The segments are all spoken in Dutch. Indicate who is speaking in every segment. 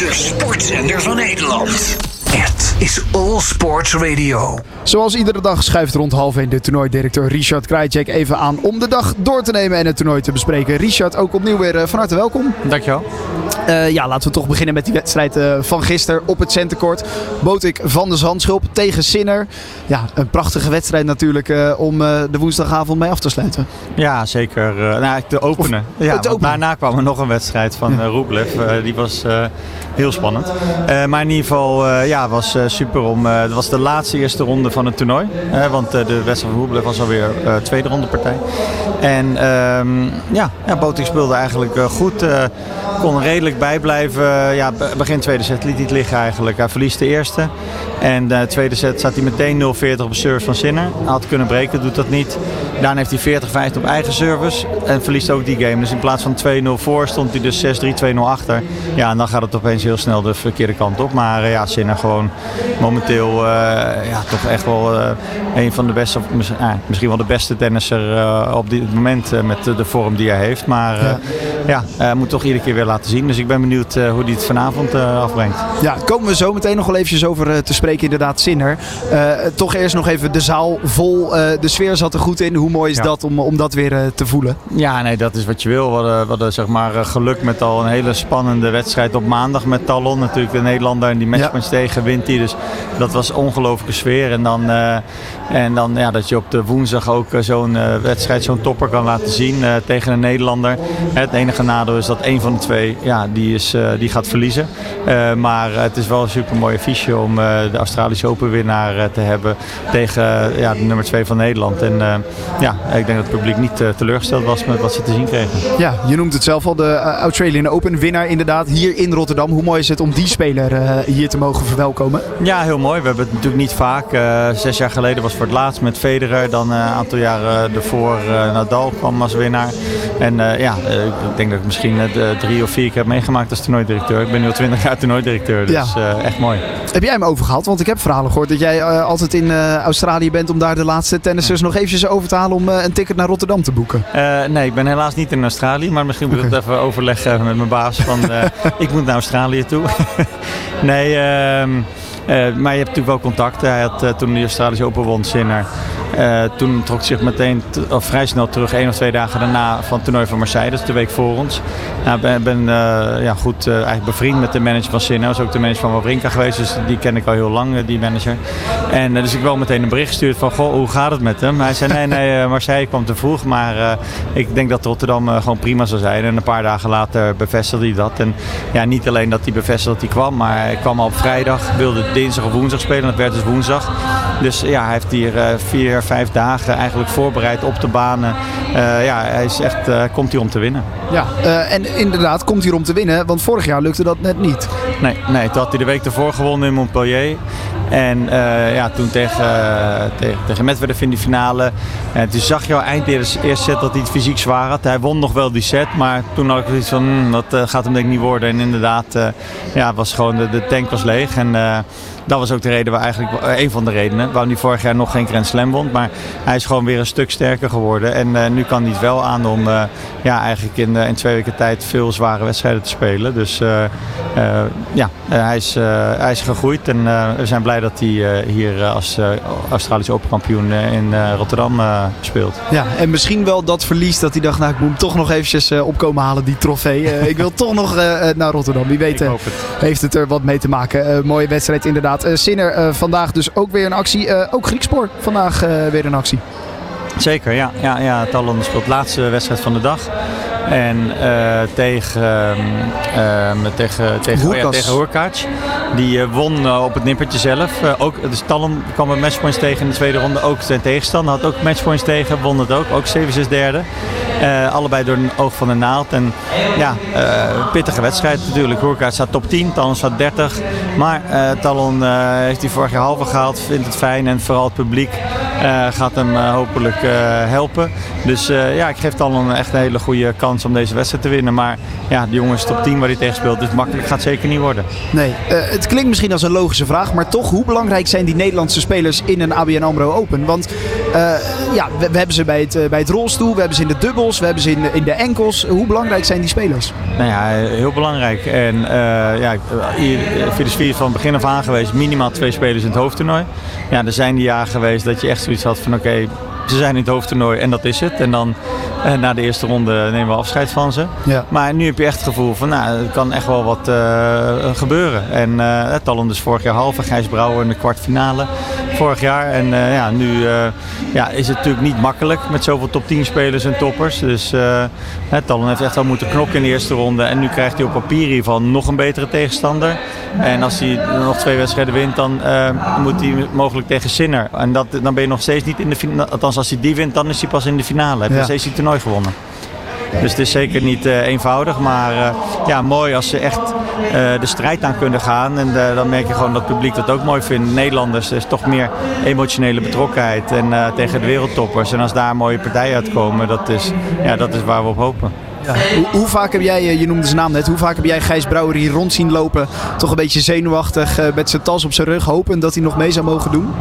Speaker 1: De sportzender van Nederland. Het is All Sports Radio.
Speaker 2: Zoals iedere dag schuift rond half 1 de toernooidirecteur Richard Krajcek even aan om de dag door te nemen en het toernooi te bespreken. Richard, ook opnieuw weer eh, van harte welkom.
Speaker 3: Dankjewel.
Speaker 2: Uh, ja, laten we toch beginnen met die wedstrijd uh, van gisteren op het centercourt. Botik van de Zandschulp tegen Sinner. Ja, een prachtige wedstrijd natuurlijk uh, om de woensdagavond mee af te sluiten.
Speaker 3: Ja, zeker. nou, de openen. Of, ja, openen. Daarna kwam er nog een wedstrijd van ja. Rublev. die was heel spannend. maar in ieder geval, ja, was super om... het was de laatste eerste ronde van het toernooi. want de wedstrijd van Rublev was alweer tweede ronde partij. En ehm, ja, ja, Botik speelde eigenlijk goed. kon redelijk bijblijven. Ja, begin tweede set liet hij het liggen eigenlijk. Hij verliest de eerste. En de tweede set staat hij meteen 0-40 op de service van Sinner. Had kunnen breken, doet dat niet. Daarna heeft hij 40-50 op eigen service. En verliest ook die game. Dus in plaats van 2-0 voor stond hij dus 6-3, 2-0 achter. Ja, en dan gaat het opeens heel snel de verkeerde kant op. Maar uh, ja, Sinner gewoon momenteel uh, ja, toch echt wel uh, een van de beste, of misschien wel de beste tennisser op dit moment met de vorm die hij heeft. Maar ja moet toch iedere keer weer laten zien. Dus ik ben benieuwd hoe hij het vanavond afbrengt.
Speaker 2: Ja, komen we zo meteen nog wel eventjes over te spreken inderdaad Sinner. Uh, toch eerst nog even de zaal vol. Uh, de sfeer zat er goed in. Hoe mooi is ja. dat om, om dat weer uh, te voelen?
Speaker 3: Ja, nee, dat is wat je wil. We hadden, we hadden zeg maar geluk met al een hele spannende wedstrijd op maandag met Talon. Natuurlijk de Nederlander en die matchpunch ja. tegen wint hij. Dus dat was ongelooflijke sfeer. En dan, en dan ja, dat je op de woensdag ook zo'n wedstrijd, zo'n topper kan laten zien tegen een Nederlander. Het enige nadeel is dat een van de twee ja, die, is, die gaat verliezen. maar het is wel een super mooi affiche om de Australische Open winnaar uh, te hebben tegen ja, de nummer 2 van Nederland. En ja, ik denk dat het publiek niet teleurgesteld was met wat ze te zien kregen.
Speaker 2: Ja, je noemt het zelf al, de Australian Open winnaar inderdaad hier in Rotterdam. Hoe mooi is het om die speler hier te mogen verwelkomen?
Speaker 3: Ja, heel mooi. We hebben het natuurlijk niet vaak. zes jaar geleden was voor het laatst met Federer. Dan een aantal jaren ervoor Nadal kwam als winnaar. En ja, ik denk dat ik misschien drie of vier keer heb meegemaakt als toernooidirecteur. Ik ben nu al twintig jaar toernooidirecteur, dus ja. echt mooi.
Speaker 2: Heb jij hem overgehaald? Want ik heb verhalen gehoord dat jij uh, altijd in Australië bent om daar de laatste tennissers nog eventjes over te halen om een ticket naar Rotterdam te boeken.
Speaker 3: nee, ik ben helaas niet in Australië, maar misschien moet ik okay. het even overleggen met mijn baas. Van, ik moet naar Australië toe. nee, ehm, maar je hebt natuurlijk wel contact. Hij had toen de Australische Open won, Sinner. Uh, toen trok hij zich meteen of vrij snel terug, één of twee dagen daarna van het toernooi van Marseille, is de week voor ons. Ik nou, ben, ben uh, ja, goed uh, eigenlijk bevriend met de manager van Sinner. was ook de manager van Wawrinka geweest, dus die ken ik al heel lang, die manager. En dus ik wel meteen een bericht gestuurd van, goh, hoe gaat het met hem? Hij zei, nee, nee, Marseille kwam te vroeg, maar ik denk dat Rotterdam gewoon prima zou zijn. En een paar dagen later bevestigde hij dat. En ja, niet alleen dat hij bevestigde dat hij kwam, maar hij kwam al op vrijdag, wilde dinsdag of woensdag spelen, dat werd dus woensdag. Dus ja, hij heeft hier vier, vijf dagen eigenlijk voorbereid op de banen. Uh, ja, hij is echt, uh, komt hier om te winnen.
Speaker 2: Ja, uh, en inderdaad komt hier om te winnen, want vorig jaar lukte dat net niet.
Speaker 3: Nee, nee toen had hij de week ervoor gewonnen in Montpellier. En ja, toen tegen, tegen, tegen Medvedev in die finale. En toen zag je al eind de eerste set dat hij het fysiek zwaar had. Hij won nog wel die set, maar toen had ik zoiets van, hmm, dat gaat hem denk ik niet worden. En inderdaad, ja, was gewoon, de, de tank was leeg. En dat was ook de reden waar eigenlijk een van de redenen waarom hij vorig jaar nog geen Grand Slam won. Maar hij is gewoon weer een stuk sterker geworden. En uh, nu kan hij het wel aan om uh, ja, eigenlijk in, in twee weken tijd veel zware wedstrijden te spelen. Dus ja, hij, is, hij is gegroeid. En we zijn blij dat hij hier als Australisch Open kampioen in Rotterdam speelt.
Speaker 2: Ja, en misschien wel dat verlies dat hij dacht, nou ik moet hem toch nog eventjes opkomen halen, die trofee. ik wil toch nog naar Rotterdam. Wie weet het. heeft het er wat mee te maken. mooie wedstrijd inderdaad. Uh, Sinner uh, vandaag dus ook weer een actie. Uh, ook Griekspoor vandaag weer een actie.
Speaker 3: Zeker, ja. ja, ja Talon speelt de laatste wedstrijd van de dag. En tegen, uh, tegen, tegen, oh ja, tegen Hoerkaarts. Die won op het nippertje zelf. ook, dus Talon kwam met matchpoints tegen in de tweede ronde. Ook zijn tegenstander had ook matchpoints tegen. Won het ook. Ook 7-6 derde. Uh, allebei door een oog van de naald. En ja, uh, pittige wedstrijd natuurlijk. Hoerkaart staat top 10, Talon staat 30. Maar uh, Talon heeft hij vorig jaar halve gehaald, vindt het fijn. En vooral het publiek gaat hem hopelijk helpen. Dus ja, ik geef Talon echt een hele goede kans om deze wedstrijd te winnen. Maar ja, de jongens top 10 waar hij tegen speelt, dus makkelijk gaat zeker niet worden.
Speaker 2: Nee, het klinkt misschien als een logische vraag. Maar toch, hoe belangrijk zijn die Nederlandse spelers in een ABN AMRO Open? Want ja, we, we, hebben ze bij het, bij het rolstoel, we hebben ze in de dubbels, we hebben ze in, in de enkels. Hoe belangrijk zijn die spelers?
Speaker 3: Nou ja, heel belangrijk. En ja, hier, is van begin af aan geweest, minimaal twee spelers in het hoofdtoernooi. Ja, er zijn die jaren geweest dat je echt zoiets had van oké, ze zijn in het hoofdtoernooi en dat is het. En dan na de eerste ronde nemen we afscheid van ze. Ja. Maar nu heb je echt het gevoel van, nou, er kan echt wel wat uh, gebeuren. En uh, Talon dus vorig jaar halve, Gijs Brouwer in de kwartfinale vorig jaar. En ja, nu ja, is het natuurlijk niet makkelijk met zoveel top 10 spelers en toppers. Dus Talon heeft echt wel moeten knokken in de eerste ronde. En nu krijgt hij op papier hiervan nog een betere tegenstander. En als hij nog twee wedstrijden wint, dan moet hij mogelijk tegen Sinner. En dat, dan ben je nog steeds niet in de finale. Althans, als hij die wint, dan is hij pas in de finale. Heb je ja. steeds die toernooi gewonnen. Dus het is zeker niet uh, eenvoudig. Maar uh, ja, mooi als ze echt uh, de strijd aan kunnen gaan. En dan merk je gewoon dat het publiek dat ook mooi vindt. Nederlanders, er is toch meer emotionele betrokkenheid. En tegen de wereldtoppers. En als daar mooie partijen uitkomen, dat is, ja, dat is waar we op hopen.
Speaker 2: Hoe, hoe, vaak heb jij, je noemde zijn naam net, hoe vaak heb jij Gijs Brouwer hier rond zien lopen? Toch een beetje zenuwachtig uh, met zijn tas op zijn rug, hopen dat hij nog mee zou mogen doen?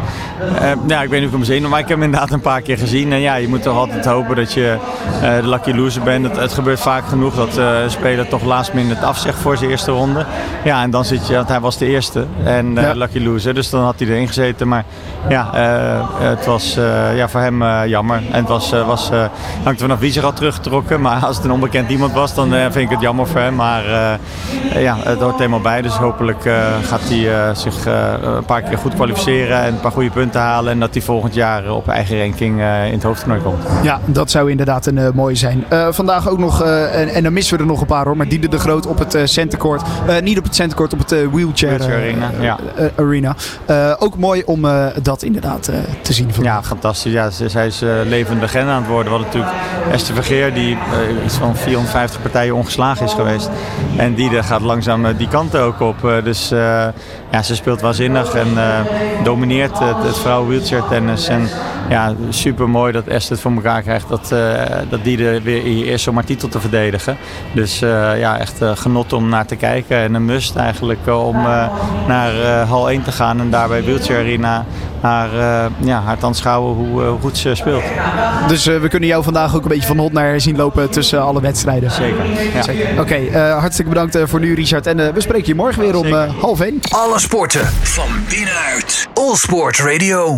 Speaker 3: Uh, ja, ik weet niet of ik hem zenuw, maar ik heb hem inderdaad een paar keer gezien. En ja, je moet toch altijd hopen dat je uh, de lucky loser bent. Het, het, gebeurt vaak genoeg dat een speler toch last minute afzegt voor zijn eerste ronde. Ja, en dan zit je, want hij was de eerste en ja. lucky loser, dus dan had hij erin gezeten. Maar ja, het was ja, voor hem jammer. En het was, was hangt vanaf wie zich had teruggetrokken, maar als het een onbekend bekend iemand was, dan uh, vind ik het jammer voor hem. Maar uh, ja, het hoort helemaal bij. Dus hopelijk uh, gaat hij zich een paar keer goed kwalificeren en een paar goede punten halen. En dat hij volgend jaar op eigen ranking in het hoofdtoernooi komt.
Speaker 2: Ja, dat zou inderdaad een mooie zijn. vandaag ook nog, en, en, dan missen we er nog een paar hoor, maar Diede de Groot op het centercourt. niet op het centercourt, op het wheelchair,
Speaker 3: wheelchair arena. Ja.
Speaker 2: arena. ook mooi om dat inderdaad te zien.
Speaker 3: Vandaag. Ja, fantastisch. Ja, zij is levende legende aan het worden. Wat natuurlijk Esther Vergeer, die iets van 450 partijen ongeslagen is geweest. En die gaat langzaam eh, die kant ook op. Eh, dus eh, ja, ze speelt waanzinnig en domineert het, het vrouwen wheelchair tennis. En ja, super mooi dat Esther het voor elkaar krijgt dat, dat die er weer eerst zomaar titel te verdedigen. Dus ja, echt genot om naar te kijken en een must eigenlijk om naar hal 1 te gaan en daarbij wheelchair arena haar, ja, haar te aanschouwen hoe, hoe goed ze speelt.
Speaker 2: Dus we kunnen jou vandaag ook een beetje van hot naar zien lopen tussen alle wedstrijden.
Speaker 3: Zeker. Ja.
Speaker 2: Oké, okay, uh, eh, hartstikke bedankt uh, voor nu Richard. En uh, we spreken je morgen weer om half één.
Speaker 1: Alle sporten van binnenuit. All Sport Radio.